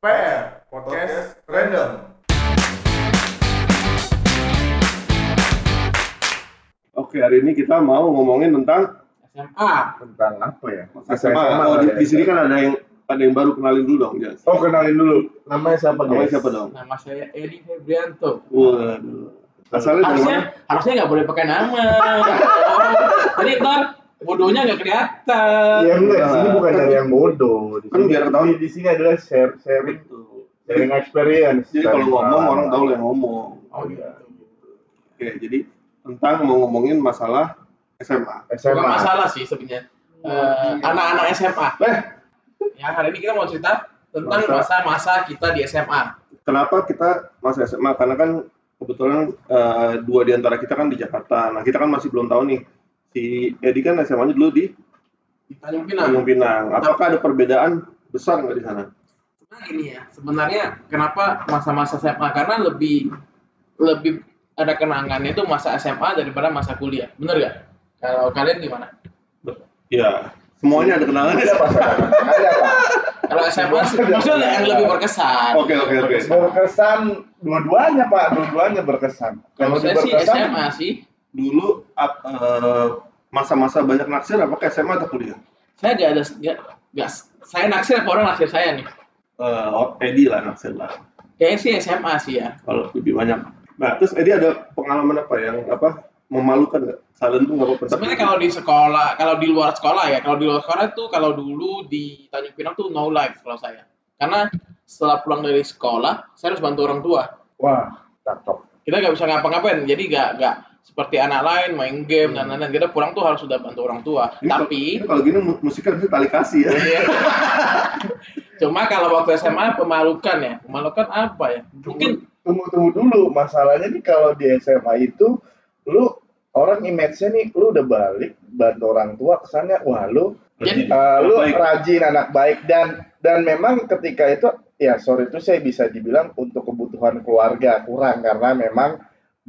PR Podcast Random. Oke, hari ini kita mau ngomongin tentang SMA. Tentang apa ya? SMA. Oh, di, di sini kan ada yang ada yang baru kenalin dulu dong, Jas. Oh kenalin dulu. Namanya siapa Namanya guys? siapa dong? Nama saya Edi Febrianto. Waduh. Asalnya dari Harusnya mana? harusnya nggak boleh pakai nama. Jadi ntar bodohnya nggak kelihatan. Ya enggak, di sini Nah, bukan dari yang bodoh. Di Kan sini, biar ketahuan. di, di sini adalah share sharing sharing experience. Jadi kalau ngomong orang tahu yang ngomong. Oh gitu. Oke, jadi tentang mau ngomongin masalah SMA. SMA. Bukan masalah sih sebenarnya. Eh, Anak-anak SMA. Eh, Ya hari ini kita mau cerita tentang Masa- masa-masa kita di SMA. kenapa kita masih SMA? Karena kan kebetulan eh, dua di antara kita kan di Jakarta. Nah, kita kan masih belum tahu nih. Si Edi kan SMA-nya dulu di Di Tanjung Pinang. Tanjung Pinang. Apakah ada perbedaan besar nggak di sana? Nah gini ya, sebenarnya kenapa masa-masa SMA? Karena lebih lebih ada kenangannya itu masa SMA daripada masa kuliah. Bener gak? Kalau kalian gimana? Ya, semuanya ada kenangannya. Ada pak. Kalau SMA sih, maksudnya yang lebih berkesan. Oke, oke, oke. Berkesan dua-duanya pak, dua-duanya berkesan. Kalau saya sih berkesan, SMA sih. Dulu eh, masa-masa banyak naksir apakah SMA atau kuliah? Saya gak ada, gak, gak, saya naksir apa orang naksir saya nih? Eh, oh, Edi lah naksir lah. Kayaknya sih SMA sih ya. Kalau lebih banyak. Nah, terus Edi ada pengalaman apa yang apa memalukan nggak? Salin tuh nggak apa-apa. Sebenarnya kalau di sekolah, kalau di luar sekolah ya, kalau di luar sekolah itu kalau dulu di Tanjung Pinang tuh no life kalau saya. Karena setelah pulang dari sekolah, saya harus bantu orang tua. wah, cakep. Kita nggak bisa ngapa-ngapain, jadi nggak nggak seperti anak lain main game dan lain-lain. Kita pulang tuh harus sudah bantu orang tua. Ini kalau- Tapi ini kalau gini mu- musik kan tali kasih ya. Iya. Cuma kalau waktu SMA pemalukan ya. Pemalukan apa ya? Mungkin Tunggu tunggu dulu, masalahnya nih kalau di SMA itu lu orang image-nya nih lu udah balik bantu orang tua kesannya wah lu Jadi- eh, lu Baik. rajin anak baik dan dan memang ketika itu ya sorry itu saya bisa dibilang untuk kebutuhan keluarga kurang karena memang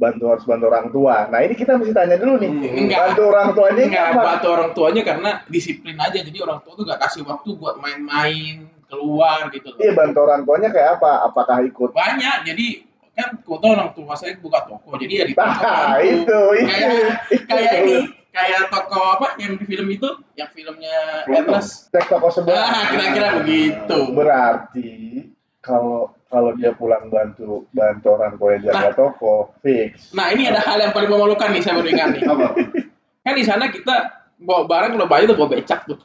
bantu harus bantu orang tua. Nah ini kita mesti tanya dulu nih, Hmm, enggak. bantu orang tuanya nggak apa? bantu orang tuanya karena disiplin aja. Jadi orang tua tuh nggak kasih waktu buat main-main keluar gitu. Iya bantu orang tuanya kayak apa? Apakah ikut? Banyak. Jadi kan kebetulan orang tua saya buka toko. Jadi ya di toko Nah itu itu. Kayak itu. kayak ini kayak toko apa yang di film itu yang filmnya. Atlas Cek toko sebelah. nah kira-kira begitu Berarti kalau kalau dia pulang bantu bantu orang tua yang jaga toko fix. nah ini ada hal yang paling memalukan nih saya baru ingat nih Apa? kan di sana kita bawa barang kalau banyak tuh bawa becak tuh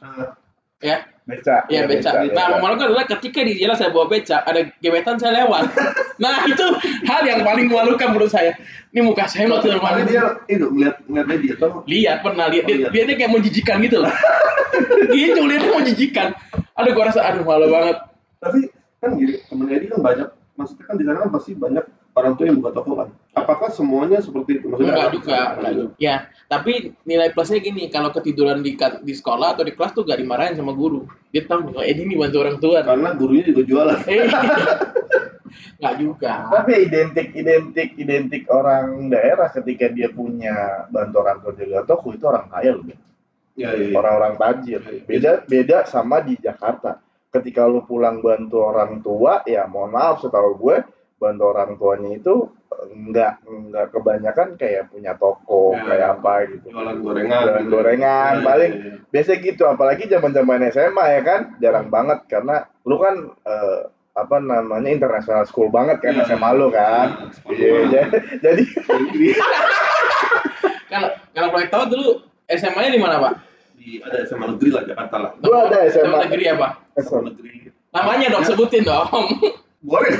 ya Beca. Iya becak. Nah, memalukan adalah ketika di jalan saya bawa becak, ada gebetan saya lewat. nah, itu hal yang paling memalukan menurut saya. Ini muka saya mau malu. dia itu ngeliat ngeliat dia tuh. Lihat pernah lihat Oh, dia, iya. dia, dia kayak menjijikan gitu loh. gitu lihatnya menjijikan. Aduh gua rasa aduh malu banget. Tapi kan gini, temen Edi kan banyak. Maksudnya kan di sana kan pasti banyak orang tua yang buka toko kan. Apakah semuanya seperti itu? Maksudnya Enggak juga, enggak juga. Ya, tapi nilai plusnya gini, kalau ketiduran di di sekolah atau di kelas tuh gak dimarahin sama guru. Dia tahu nih, oh Edi nih bantu orang tua. Karena gurunya juga jualan. Eh, Enggak juga. Tapi identik identik identik orang daerah ketika dia punya bantu orang tua jaga toko itu orang kaya loh. Ben. Iya, iya. iya. Orang-orang tajir. Beda beda sama di Jakarta. Ketika lu pulang bantu orang tua, ya mohon maaf setahu gue bantu orang tuanya itu enggak enggak kebanyakan kayak punya toko Ya. kayak apa gitu. Jualan gorengan. Jualan gorengan, Iya, paling iya, iya. biasa gitu apalagi zaman zaman SMA ya kan jarang banget karena lu kan eh, apa namanya international school banget kan Iya, SMA lu kan Iya, ja- jadi Kalau kalau boleh tahu dulu SMA-nya di mana, Pak? Di ada SMA negeri lah Jakarta lah. Gua ada SMA. negeri apa? SMA negeri. Namanya dong sebutin dong. Boleh.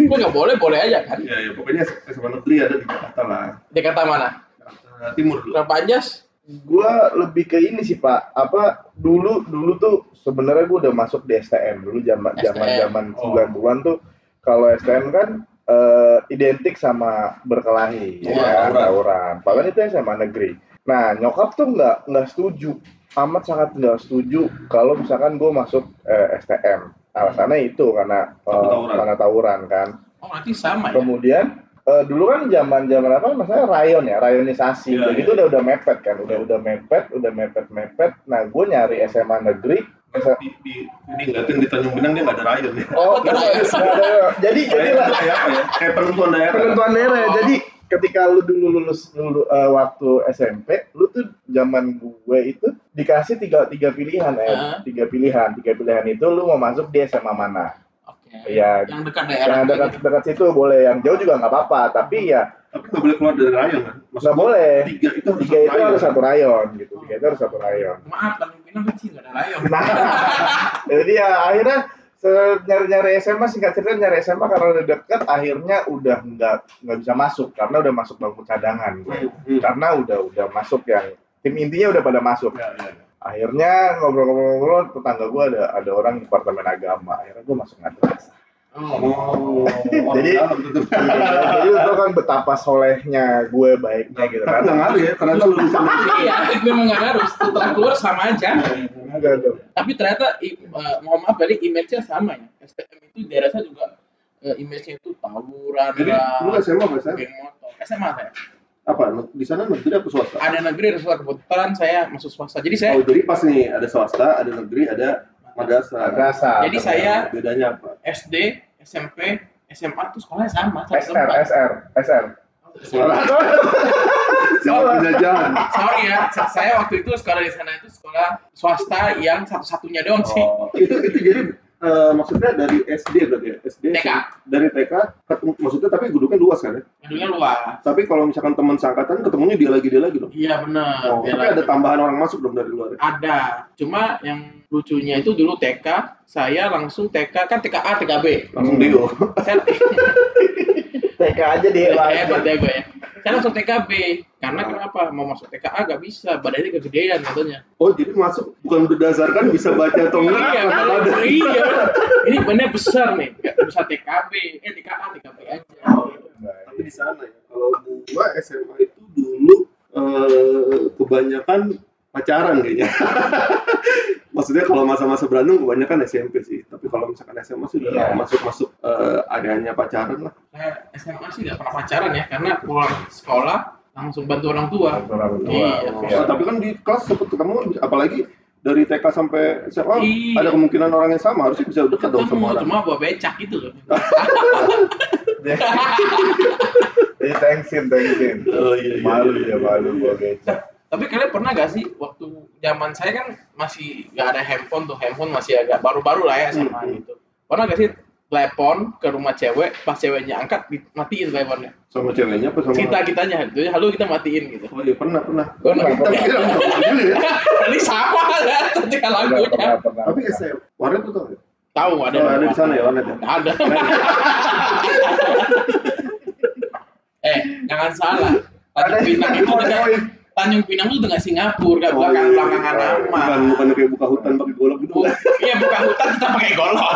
Gua nggak boleh, boleh aja kan. ya, ya pokoknya SMA negeri ada di Jakarta lah. Jakarta mana? Jakarta Timur dulu. Berapa Anjas? gua lebih ke ini sih pak apa dulu dulu tuh sebenarnya gua udah masuk di STM dulu zaman zaman zaman Oh. 90-an tuh kalau STM kan eh, identik sama berkelahi Iya, ya tawuran. tawuran padahal itu SMA negeri nah nyokap tuh nggak nggak setuju amat sangat nggak setuju kalau misalkan gue masuk eh, STM alasannya itu karena eh, tawuran. karena tawuran kan Oh, berarti sama ya? kemudian eh, dulu kan zaman zaman apa maksudnya rayon ya rayonisasi Iya, jadi iya. itu udah udah mepet kan udah udah mepet udah mepet mepet nah gue nyari SMA negeri di, di di Tanjung Pinang dia nggak ada rayon ya. Oh, nggak ada. Jadi jadi lah kayak ya? Kayak penentuan daerah. penentuan daerah. Jadi ketika lu dulu lulus dulu eh, waktu SMP, lu tuh zaman gue itu dikasih tiga tiga pilihan ya, Heeh. tiga pilihan, tiga pilihan itu lu mau masuk di SMA mana? Oke. Iya. Yang dekat daerah. Yang dekat dekat situ boleh, yang jauh juga nggak apa-apa, tapi ya Tapi nggak boleh keluar dari rayon kan? Nggak boleh. Tiga itu harus Tiga itu harus satu rayon gitu, tiga itu harus satu rayon. Maaf, Tanjung Pinang kecil nggak ada rayon. Nah, jadi ya akhirnya nyari-nyari SMA singkat cerita nyari SMA karena udah deket akhirnya udah nggak nggak bisa masuk karena udah masuk bangku cadangan gue. Hmm, hmm. karena udah udah masuk yang tim intinya udah pada masuk Ya, ya. akhirnya ngobrol-ngobrol tetangga gue ada ada orang departemen agama akhirnya gue masuk madrasah Oh. Jadi- tuh. jadi itu kan betapa solehnya gue baiknya gitu kan nggak ngaruh ya, ternyata lulusan Iya, gue emang nggak harus. Setelah keluar sama aja. Enggak dong. Tapi ternyata, eh, mohon maaf tadi image-nya sama ya. STM itu daerah saya juga eh, image-nya itu tawuran Jadi lu SMA geng motor. SMA saya. Apa? Di sana negeri apa swasta? Ada negeri, ada swasta. Kebetulan saya masuk swasta. Jadi saya, Oh, jadi pas nih ada swasta, ada negeri, ada madrasah. Madrasah. Jadi saya- bedanya apa? SD, SMP, SMA tuh sekolahnya sama. satu SR tempat. SR SR Sekolah. Sekolah penjajahan. Sorry ya, sa- saya waktu itu sekolah di sana itu sekolah swasta yang satu-satunya doang sih. Oh, itu itu jadi eh, maksudnya dari SD berarti ya? SD TK. dari TK ketemu maksudnya tapi gedungnya luas kan ya? Gedungnya luas. Tapi kalau misalkan teman seangkatan ketemunya dia lagi dia lagi dong. Iya benar. Oh, Dia tapi lagi. ada tambahan orang masuk dong dari luar. ya? Ada. Cuma yang lucunya itu dulu TK, saya langsung TK kan TKA, TKB. Langsung Hmm. Dio. Saya TK aja deh hebat ya gue ya. Saya langsung TKB. Karena kenapa? Mau masuk TKA gak bisa, badannya kegedean katanya. Oh, jadi masuk bukan berdasarkan bisa baca atau enggak? Iya, ada. iya. Ini bener besar nih. Gak bisa TKB, eh TKA, TKB aja. Tapi di sana ya. Kalau gua SMA itu dulu eh, kebanyakan pacaran kayaknya. Maksudnya kalau masa-masa berantem kebanyakan SMP sih. Kalau misalkan SMA sih udah Iya. masuk-masuk eh, areanya pacaran lah. Saya SMA sih gak pernah pacaran ya, karena pulang sekolah langsung bantu orang tua. Orang tua. Iya. Iya. Oh, tapi kan di kelas seperti kamu apalagi dari TK sampai SMA Iya. ada kemungkinan orang yang sama harusnya bisa dekat dong Ketemu, sama orang. cuma bawa becak gitu loh. Jadi thanksin, thanksin. Oh iya iya. Malu iya, dia, iya. malu gua becak. Tapi kalian pernah gak sih waktu zaman saya kan masih gak ada handphone tuh, handphone masih agak baru-baru lah ya SMA Hmm. gitu. Pernah gak sih telepon ke rumah cewek, pas ceweknya angkat dimatiin teleponnya. Sama ceweknya apa sama? Kita kitanya, gitu, halo kita matiin gitu. Oh iya pernah pernah. Pernah, pernah. kira ya. Tadi sama ya ketika Pernah, lagunya. pernah, pernah. Tapi SMA warnet tuh tau nggak? Tahu ada. Oh, ada di sana ya warnet ya. Ada. eh, jangan salah. Ada Pinang itu. Tanjung Pinang itu dengan Singapura, gak Oh, belakang iya. belakangan nama. Bukan bukan kayak buka hutan pakai golok gitu. Iya buka hutan kita pakai golok.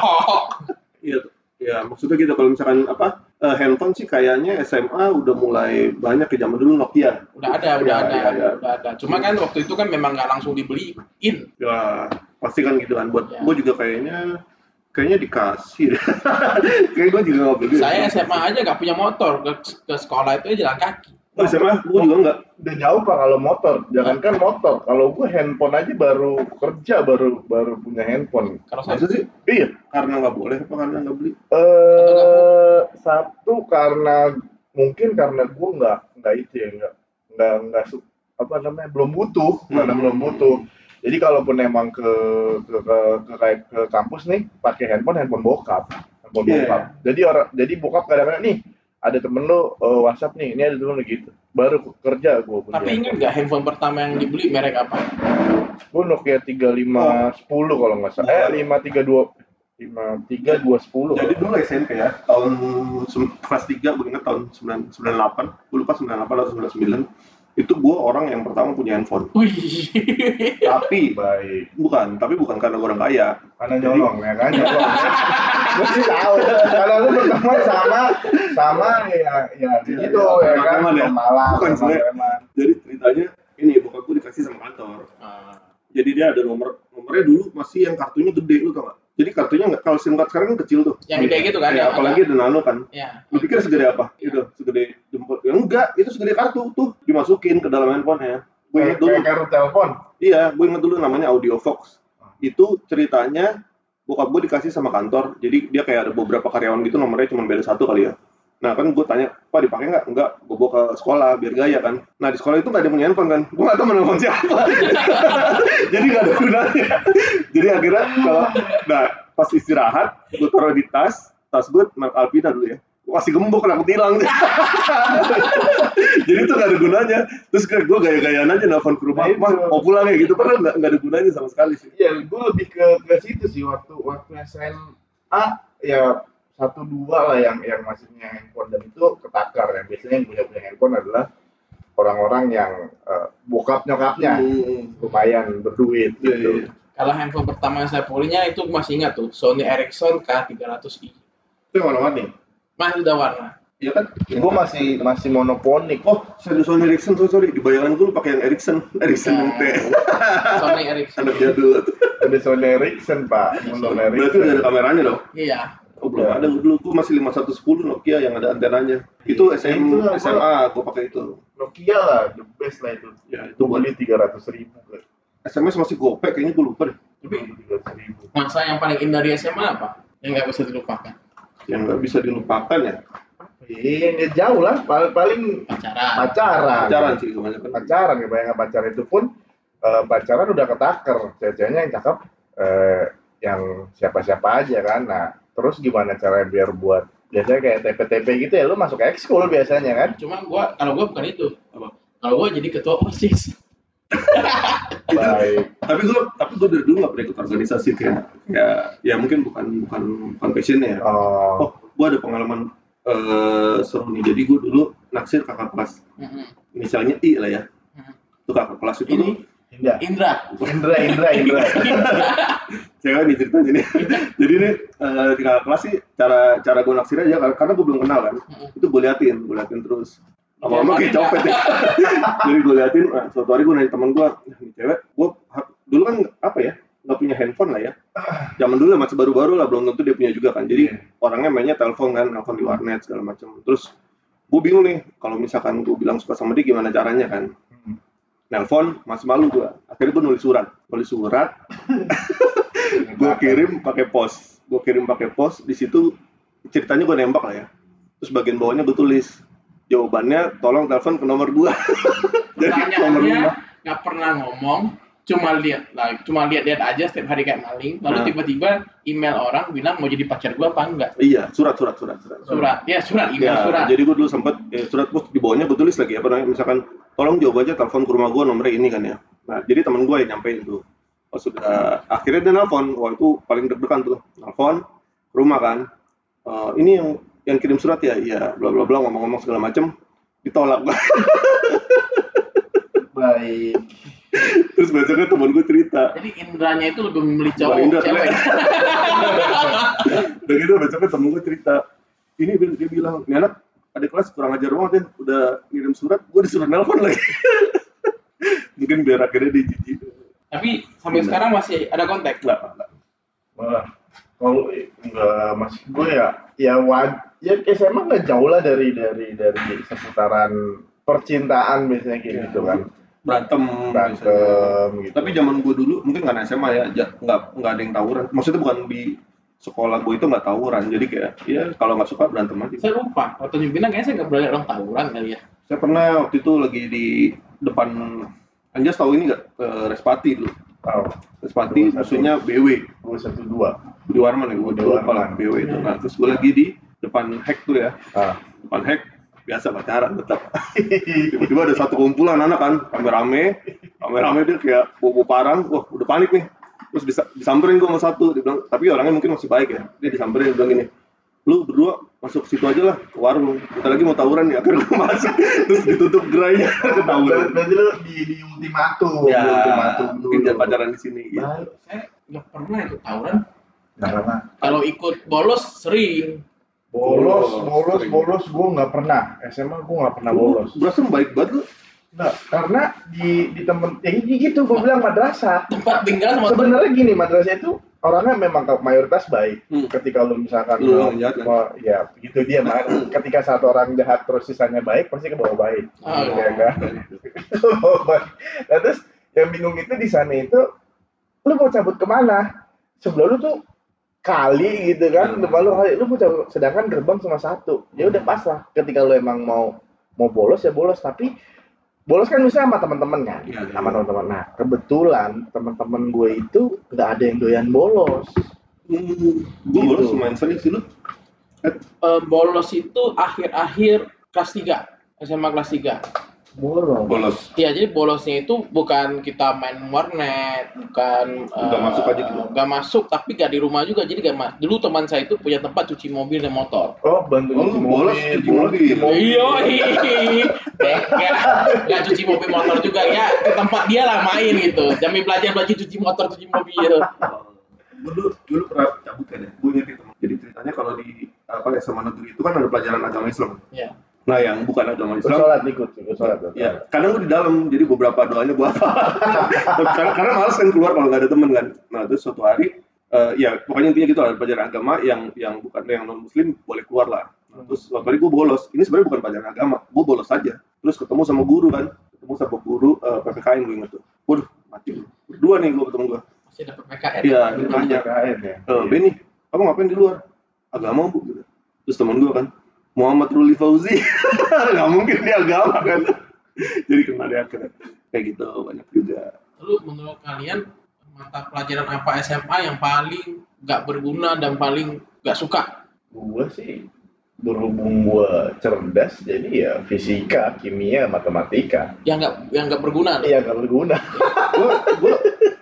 Iya, ya maksudnya gitu kalau misalkan apa eh, handphone sih kayaknya SMA udah mulai banyak ke zaman dulu Nokia. Udah ada, udah Iya, ada, iya, iya. udah ada. Cuma kan waktu itu kan memang nggak langsung dibeliin. Ya pasti kan gitu kan. Buat Ya. gue juga kayaknya kayaknya dikasih. deh. Kayak gue juga nggak beli. Saya SMA aja nggak punya motor ke, ke sekolah itu jalan kaki. Oh, SMA gue juga nggak. Udah jauh pak kalau motor, jangankan motor. Kalau gue handphone aja baru kerja baru baru punya handphone. Masa sih? Iya. Karena nggak boleh apa karena nggak beli? Eh satu karena mungkin karena gue nggak nggak itu ya nggak nggak nggak su- apa namanya belum butuh karena Hmm. belum butuh. Jadi kalaupun emang ke ke ke, ke, ke kampus nih pakai handphone handphone bokap, handphone Iya. bokap. Jadi orang jadi bokap kadang-kadang nih ada temen lu eh, WhatsApp nih, ini ada temen lu gitu. Baru kerja gue punya. tapi ingat nggak handphone pertama yang dibeli merek apa? Gue Nokia 3510 kalau nggak salah. Eh 532 53210. Jadi dulu SMP ya, tahun kelas 3, gue ingat tahun 9, 98, gue lupa 98 atau 99, itu gue orang yang pertama punya handphone. Wih. Tapi, baik. bukan, tapi bukan karena gue orang kaya. Karena nyolong ya kan nyolong. Gue sih tahu. Kalau lu berteman sama sama ya ya Iya, gitu iya, ya kan. preman ya. Malah Bukan preman. Jadi ceritanya, ini bokap gue dikasih sama kantor. Ah, Jadi dia ada nomor, nomornya dulu masih yang kartunya gede, lu tau gak? Jadi kartunya nggak, kalau SIM card sekarang kan kecil tuh. yang gede gitu kan? Ya, yang apalagi ada nano kan. Ya. Lu pikir segede apa? Gitu, segede jempol. Ya enggak, itu segede kartu tuh dimasukin ke dalam handphonenya. Gue Kayak inget dulu. kayak kartu telepon. Iya, gue inget dulu namanya Audio Fox. itu ceritanya bokap gue dikasih sama kantor jadi dia kayak ada beberapa karyawan gitu nomornya cuma beda satu kali ya. Nah kan gue tanya pak dipakai nggak? Enggak gue bawa ke sekolah biar gaya kan. Nah di sekolah itu nggak ada punya handphone kan? Gue nggak tahu mau nelfon siapa. Jadi nggak ada gunanya. Jadi akhirnya kalau nah pas istirahat gue taruh di tas tas gue merek Alpina dulu ya gue kasih gembok kena ketilang jadi itu nggak ada gunanya terus kayak gue gaya-gayaan aja nelfon ke rumah Nah, mah mau pulang ya gitu padahal nggak nggak ada gunanya sama sekali sih ya gue lebih ke ke situ sih waktu waktu SMA ya satu dua lah yang yang masih punya handphone dan itu ketakar ya biasanya yang punya punya handphone adalah orang-orang yang eh, bokap nyokapnya Hmm. lumayan berduit Iya, gitu. iya. Kalau handphone pertama yang saya punya itu masih ingat tuh Sony Ericsson K300i. Itu yang mana nih? Masih udah warna. Iya kan? Gue masih masih monoponik. Oh, serius Sony Ericsson, sorry, sorry. Di bayangan gue pakai yang Ericsson. Ericsson yang T. Sony Ericsson. Anak jadul. Ada Sony Ericsson pak, Sony Berarti udah ada Ericsson. kameranya dong? Iya. Oh, belum ada. Dulu gue masih 5110 Nokia yang ada antenanya. Itu SM, SMA gue pakai itu. Nokia lah, the best lah itu. Ya, itu beli tiga ratus ribu. SMS masih gopek, kayaknya gue lupa deh. Tapi Tiga ratus ribu. masa yang paling indah di SMA apa? Yang nggak bisa dilupakan. Yang nggak bisa dilupakan ya. Iya, ya jauh lah. Paling, paling Pacaran. pacaran. Pacaran sih kebanyakan. Pacaran, ya bayangkan pacaran itu pun eh, pacaran udah ketaker. Ceweknya yang cakep, eh, yang siapa-siapa aja kan. Nah, terus gimana caranya biar buat biasanya kayak TP-TP gitu ya, lu masuk ekskul biasanya kan? Cuma gua kalau gua bukan itu. Apa? Kalau gua jadi ketua OSIS. Baik. Tapi gue, tapi gue dari dulu nggak pernah ikut organisasi kayak, ya, ya mungkin bukan bukan bukan passionnya ya. Oh, Oh, gue ada pengalaman eh seru nih. Jadi gue dulu naksir kakak kelas. Misalnya I lah ya. Itu kakak kelas itu Ini tuh Indah. Indra. Indra, Indra, Indra. cewek nih ceritanya nih. Jadi nih eh, di kakak kelas sih cara cara gue naksir aja karena, gue belum kenal kan. Itu gue liatin, gue liatin terus. Lama-lama kayak copet ya. Jadi gue liatin, nah, suatu hari gue nanya temen gue, nah, nih cewek, gue dulu kan apa ya, nggak punya handphone lah ya. Zaman dulu masih baru-baru lah, belum tentu dia punya juga kan. Jadi Iya. orangnya mainnya telepon kan, telepon di warnet segala macam. Terus gue bingung nih, kalau misalkan gue bilang suka sama dia gimana caranya kan. Hmm. Nelpon, masih malu gue. Akhirnya gue nulis surat. Nulis surat, gue kirim pakai pos. Gue kirim pakai pos, di situ ceritanya gue nembak lah ya. Terus bagian bawahnya gue tulis, jawabannya tolong telepon ke nomor gua. Jadi nomor rumah. nggak pernah ngomong, cuma lihat lah, cuma lihat-lihat aja setiap hari kayak maling. Lalu Nah. tiba-tiba email orang bilang mau jadi pacar gua apa enggak? Iya, surat, surat, surat, surat. Surat, ya surat, email Ya, surat. jadi gue dulu sempet eh, surat pos di bawahnya gue tulis lagi apa namanya misalkan tolong jawab aja telepon ke rumah gue nomornya ini kan ya. Nah jadi teman gue yang nyampein itu. Pas sudah akhirnya dia nelpon, wah itu paling deg-degan tuh. Nelpon ke rumah kan. Eh, ini yang yang kirim surat ya, iya, bla bla bla ngomong-ngomong segala macem ditolak. Baik. Terus besoknya teman gue cerita, Jadi Indranya itu lebih memilih Wah, cowok Indra cewek. udah gitu besoknya temen gue cerita, ini dia, dia bilang, ini anak adik kelas kurang ajar banget ya, udah ngirim surat, gue disuruh nelpon lagi. Mungkin biar akhirnya dia jijik. Tapi sampai Benar. sekarang masih ada kontak. Enggak, enggak. Malah kalau enggak masih gue ya ya wad ya SMA nggak jauh lah dari dari dari seputaran percintaan biasanya kayak Iya. gitu kan Berantem. berantem gitu Tapi zaman gue dulu, mungkin karena SMA ya, nggak, nggak ada yang tawuran. Maksudnya bukan di sekolah gue itu nggak tawuran. Jadi kayak, ya kalau nggak suka berantem aja. Saya lupa, waktu Jumina kayaknya saya nggak berani orang tawuran kali ya. Saya pernah waktu itu lagi di depan, Anjas tahu ini nggak? Eh, Respati dulu. Oh Dua, satu. musuhnya BW. dua satu dua di Warman ya, gue Di lupa lah. BW itu. Nah, terus gue lagi di depan hack tuh ya, ah depan hack biasa pacaran tetap. Tiba-tiba ada satu kumpulan anak kan, rame-rame, rame-rame dia kayak bobo parang, wah udah panik nih. Terus bisa disamperin gue sama satu, dia bilang, tapi orangnya mungkin masih baik ya. Dia disamperin, dia bilang gini, lu berdua masuk situ aja lah ke warung. Kita lagi mau tawuran ya, akhirnya gue masuk, terus ditutup gerainya berarti, tawuran. berarti lu di di ultimatum Ya, di ultimatum mungkin jangan pacaran di sini. Gitu. Saya nggak pernah ikut tawuran. Nah, karena Kalau ikut bolos sering. bolos Bolos, bolos sering. bolos gue nggak pernah SMA gue nggak pernah bolos Berasa baik banget lu. Nah, karena di di temen ya gitu gue bilang madrasah Tempat tinggal sama sebenarnya gini madrasah itu orangnya memang mayoritas baik. Hmm. ketika lu misalkan Lu mau, orang jahat kan? mau- ya begitu dia Mak. ketika satu orang jahat terus sisanya baik pasti ke bawah baik. Ah, ya kan? Bawah baik. nah, terus yang bingung itu di sana itu lu mau cabut ke mana? Sebelah lu tuh kali gitu kan? Hmm. depan lu kali lu mau cabut? Sedangkan gerbang cuma satu. Ya udah pas lah. Ketika lu emang mau mau bolos ya bolos. Tapi bolos kan bisa sama teman-teman kan Iya, iya. sama teman-teman nah kebetulan teman-teman gue itu nggak ada yang doyan bolos Hmm, gue Gitu. baru main sering sih lu. Eh, bolos itu akhir-akhir kelas 3 SMA kelas 3 bolos Bolos. Iya, jadi bolosnya itu bukan kita main warnet, bukan Nggak eh, masuk aja gitu. nggak masuk, tapi nggak di rumah juga, jadi nggak mas. Dulu teman saya itu punya tempat cuci mobil dan motor. oh bantu Oh, cuci bolos mobil, cuci mobil. cuci Iya, nggak cuci mobil motor juga ya, ke tempat dia lah main gitu. Jambi belajar belajar cuci motor, cuci mobil. Dulu, dulu pernah cabut kan ya, gue inget itu. Jadi ceritanya kalau di apa ya sama negeri itu kan ada pelajaran agama Islam. Iya. Nah yang bukan agama Islam, sholat ikut gue sholat gue ya kadang gue di dalam, jadi beberapa doanya gue apa. karena, karena males kan keluar kalau nggak ada temen kan. Nah terus suatu hari, eh, ya pokoknya intinya gitu ada pelajaran agama yang yang bukan yang non Muslim boleh keluar lah. Nah, terus suatu hari gue bolos. Ini sebenarnya bukan pelajaran agama, gue bolos aja. Terus ketemu sama guru kan, ketemu sama guru eh, PPKN gue inget tuh. Waduh, mati. Berdua nih gue ketemu gue. Masih dapat PKN. Iya, dia nanya. KKN ya Eh, Benny, kamu ngapain di luar? Agama bu. Gitu. Terus temen gue kan, Muhammad Ruli Fauzi. Gak mungkin dia agama kan. Jadi kena dia akhirnya. Kayak gitu banyak juga. Lalu menurut kalian mata pelajaran apa SMA yang paling nggak berguna dan paling nggak suka? gue sih berhubung gue cerdas jadi ya fisika kimia matematika Yang nggak yang nggak berguna. iya gak berguna Gue, gue,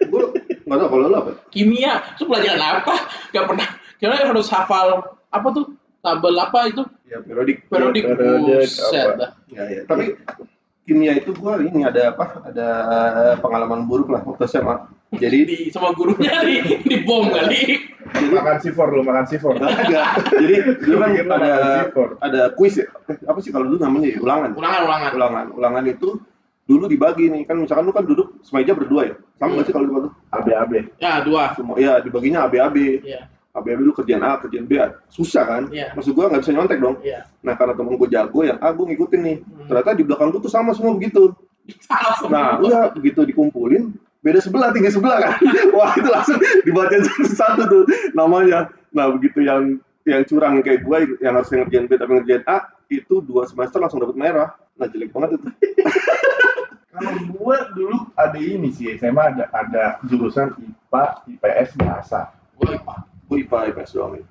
gue nggak tahu kalau lo apa. Kimia itu pelajaran apa? Nggak pernah. Karena harus hafal apa tuh tabel apa itu Ya periodik. periodik Periodik, buset dah. Ya, ya. Tapi kimia itu gue ini ada apa? Ada pengalaman buruk lah waktu SMA. Jadi di sama gurunya di di bom kali makan sifor lu makan sifor enggak. Jadi dulu kan ada ada kuis ya. Eh, apa sih kalau dulu namanya ya? Ulangan. ulangan ulangan ulangan ulangan itu dulu dibagi nih kan misalkan lu kan duduk semeja berdua ya sama nggak sih kalau di lu ab ab ya dua semua ya dibaginya ABAB Iya. ABAB lu kerjaan A kerjaan B susah kan? Iya. maksud gua nggak bisa nyontek dong. Iya. nah karena temen gua jago yang A gua ngikutin nih. Hmm. ternyata di belakang gua tuh sama semua begitu. Semua. Nah udah begitu dikumpulin beda sebelah tinggi sebelah kan? Wah itu langsung dibaca satu-satu tuh namanya. Nah begitu yang yang curang kayak gua yang harusnya ngerjain B tapi ngerjain A itu dua semester langsung dapat merah. Nah jelek banget itu. Kalau gue dulu ada ini sih SMA ada ada jurusan IPA IPS bahasa. Gue IPA Gue IPA IPS doang ya.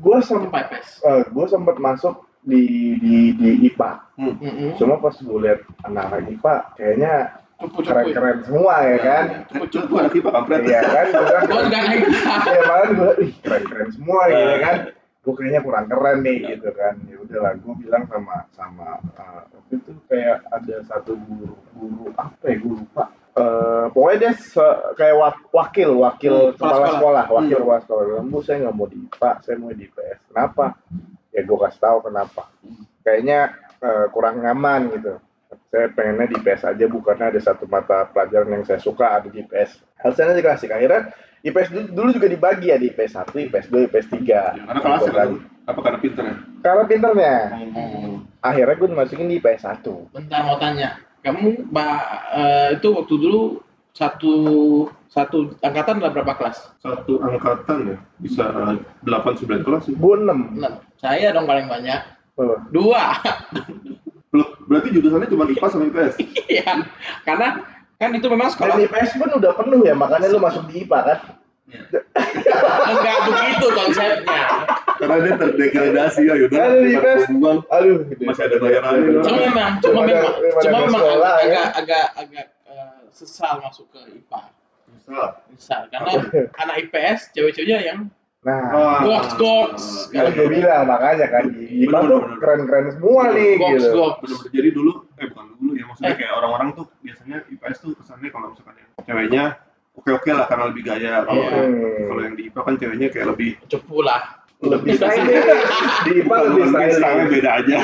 gue sempat IPS gue sempat masuk di di di IPA Hmm. Cuma pas gue lihat anak-anak IPA kayaknya cupu cupu keren-keren semua ya kan? Gue gue anak IPA kampret. iya kan? Gue kan gue juga naik ya malah gue ih keren-keren semua gitu kan? Gue kayaknya kurang keren nih gitu kan. Ya udahlah gue bilang sama sama uh, waktu itu kayak ada satu guru guru apa ya guru pak Eh, pokoknya dia se- kayak wak- wakil wakil Hmm, kepala sekolah. sekolah wakil Hmm. kepala sekolah. Bilang bu saya nggak mau di IPA saya mau di IPS. Kenapa? Ya gue kasih tahu kenapa. Kayaknya eh, kurang nyaman gitu. Saya pengennya di IPS aja bukannya ada satu mata pelajaran yang saya suka ada di IPS. Alasannya dikasih akhirnya IPS dulu, dulu juga dibagi ya di IPS 1, IPS 2, IPS 3 Ya, karena kelas ya kan. Apa karena pinter ya? karena pinternya. Hmm. akhirnya gue dimasukin di IPS 1 bentar mau tanya kamu mbak eh, itu waktu dulu satu satu angkatan adalah berapa kelas? Satu angkatan ya bisa 8 9 kelas gue 6 enam. Saya dong paling banyak. Oh. dua. Loh, berarti jurusannya cuma IPA sama IPS. Iya, karena kan itu memang dan sekolah IPS pun udah penuh ya makanya lu masuk di IPA kan? Enggak begitu konsepnya. Karena dia terdegradasi ya, yaudah. Aduh, IPS. buang. aduh Masih ada bayarannya. Cuma memang, cuma memang, cuma memang agak ya. agak agak, agak eh, sesal masuk ke IPA. Sesal karena anak IPS cewek-ceweknya yang nah Ah. Goks, goks. kan gue bilang makanya kan di IPA tuh keren-keren semua nih goks gitu goks. Bener-bener jadi dulu, eh bukan dulu ya, maksudnya Eh. kayak orang-orang tuh biasanya IPS tuh kesannya kalau misalkan yang ceweknya oke-oke lah karena lebih gaya. Kalau Iya. yang- kalau yang di IPA kan ceweknya kayak lebih Cepu lah. Lebih stylish di IPA lebih stylish beda aja.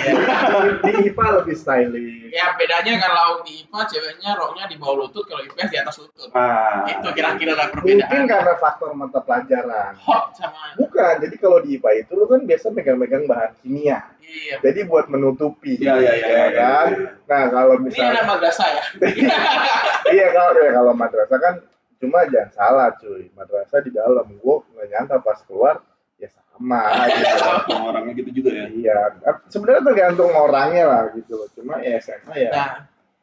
di IPA lebih stylish Ya bedanya kalau di IPA ceweknya roknya di bawah lutut, kalau IPS di atas lutut. Ah. Itu kira-kira lah mungkin perbedaan. karena faktor mata pelajaran Hot sama bukan jadi kalau di IPA itu lu kan biasa megang-megang bahan kimia iya. jadi buat menutupi Iya, iya, iya, iya, kan iya. nah kalau Ini anak misalnya madrasah ya. iya kalau ya kalau madrasah kan cuma jangan salah cuy madrasah di dalam gue nggak nyangka pas keluar ya sama gitu orangnya gitu juga ya. iya sebenarnya tergantung orangnya lah gitu loh cuma ya SMA ya Nah,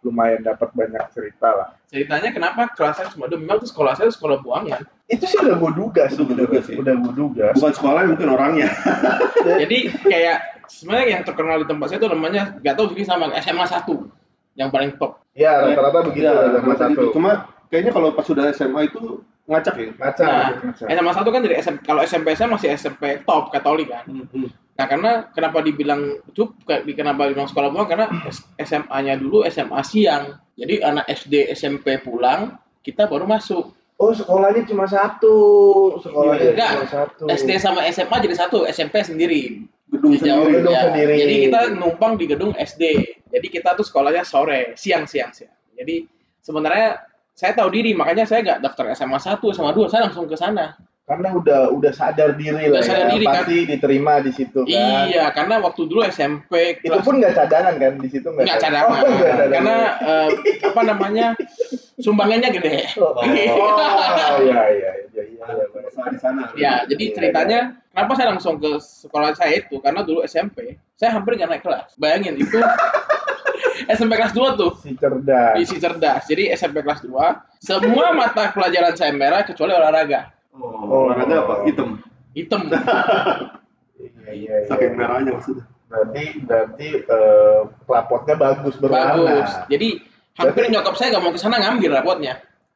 lumayan dapat banyak cerita lah ceritanya kenapa kelasnya cuma dua memang tuh sekolah saya sekolah buangan. itu sih udah gue duga Itu gua duga sih. udah gue duga Bukan sekolahnya mungkin orangnya. Jadi kayak sebenarnya yang terkenal di tempat saya itu namanya nggak tahu sih sama SMA 1 yang paling top. ya rata-rata begitu ya, satu gitu. Cuma kayaknya kalau pas sudah SMA itu ngacak ya. ngaca Nah. SMA 1 kan dari SMP kalau SMP saya masih SMP top Katolik kan. Hmm, Nah, karena kenapa dibilang cup kenapa dibilang sekolah buang karena SMA-nya dulu SMA siang. Jadi anak SD SMP pulang, kita baru masuk. oh sekolahnya cuma satu sekolahnya Enggak. cuma satu SD sama SMA jadi satu, SMP sendiri. Gedung Jauh, sendiri. gedung ya. sendiri. Jadi kita numpang di gedung SD. Jadi kita tuh sekolahnya sore, siang siang siang. Jadi sebenarnya saya tahu diri, makanya saya nggak daftar SMA 1, SMA 2, saya langsung ke sana. karena udah udah sadar diri Udah lah sadar ya diri, kan? pasti diterima di situ kan Iya, karena waktu dulu SMP itu pun nggak cadangan kan di situ nggak cad- cadangan, oh, nggak cadangan. karena eh, apa namanya sumbangannya gede. oh, oh, iya iya iya iya iya, Usaha di sana. Ya, jadi Iya, ceritanya kenapa saya langsung ke sekolah saya itu karena dulu SMP saya hampir nggak naik kelas. Bayangin itu SMP kelas 2 tuh si cerdas isi cerdas. Jadi SMP kelas 2 semua mata pelajaran saya merah kecuali olahraga. Oh, olahraga apa? Hitam. Hitam. iya iya iya Saking merahnya maksudnya. berarti berarti eh, rapotnya bagus berwarna Bagus. Jadi hampir nyokap saya nggak mau ke sana ngambil rapotnya.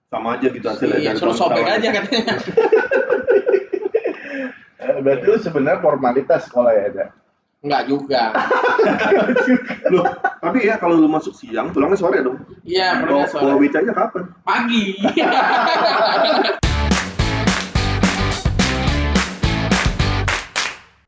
Sama aja gitu hasilnya. Iya, suruh sobek aja katanya. Eh, berarti lu sebenarnya formalitas sekolah ya ada Enggak juga. Loh, tapi ya kalau lu masuk siang, pulangnya sore dong. Iya, Bawa, pernah bawa sore. becanya kapan? Pagi.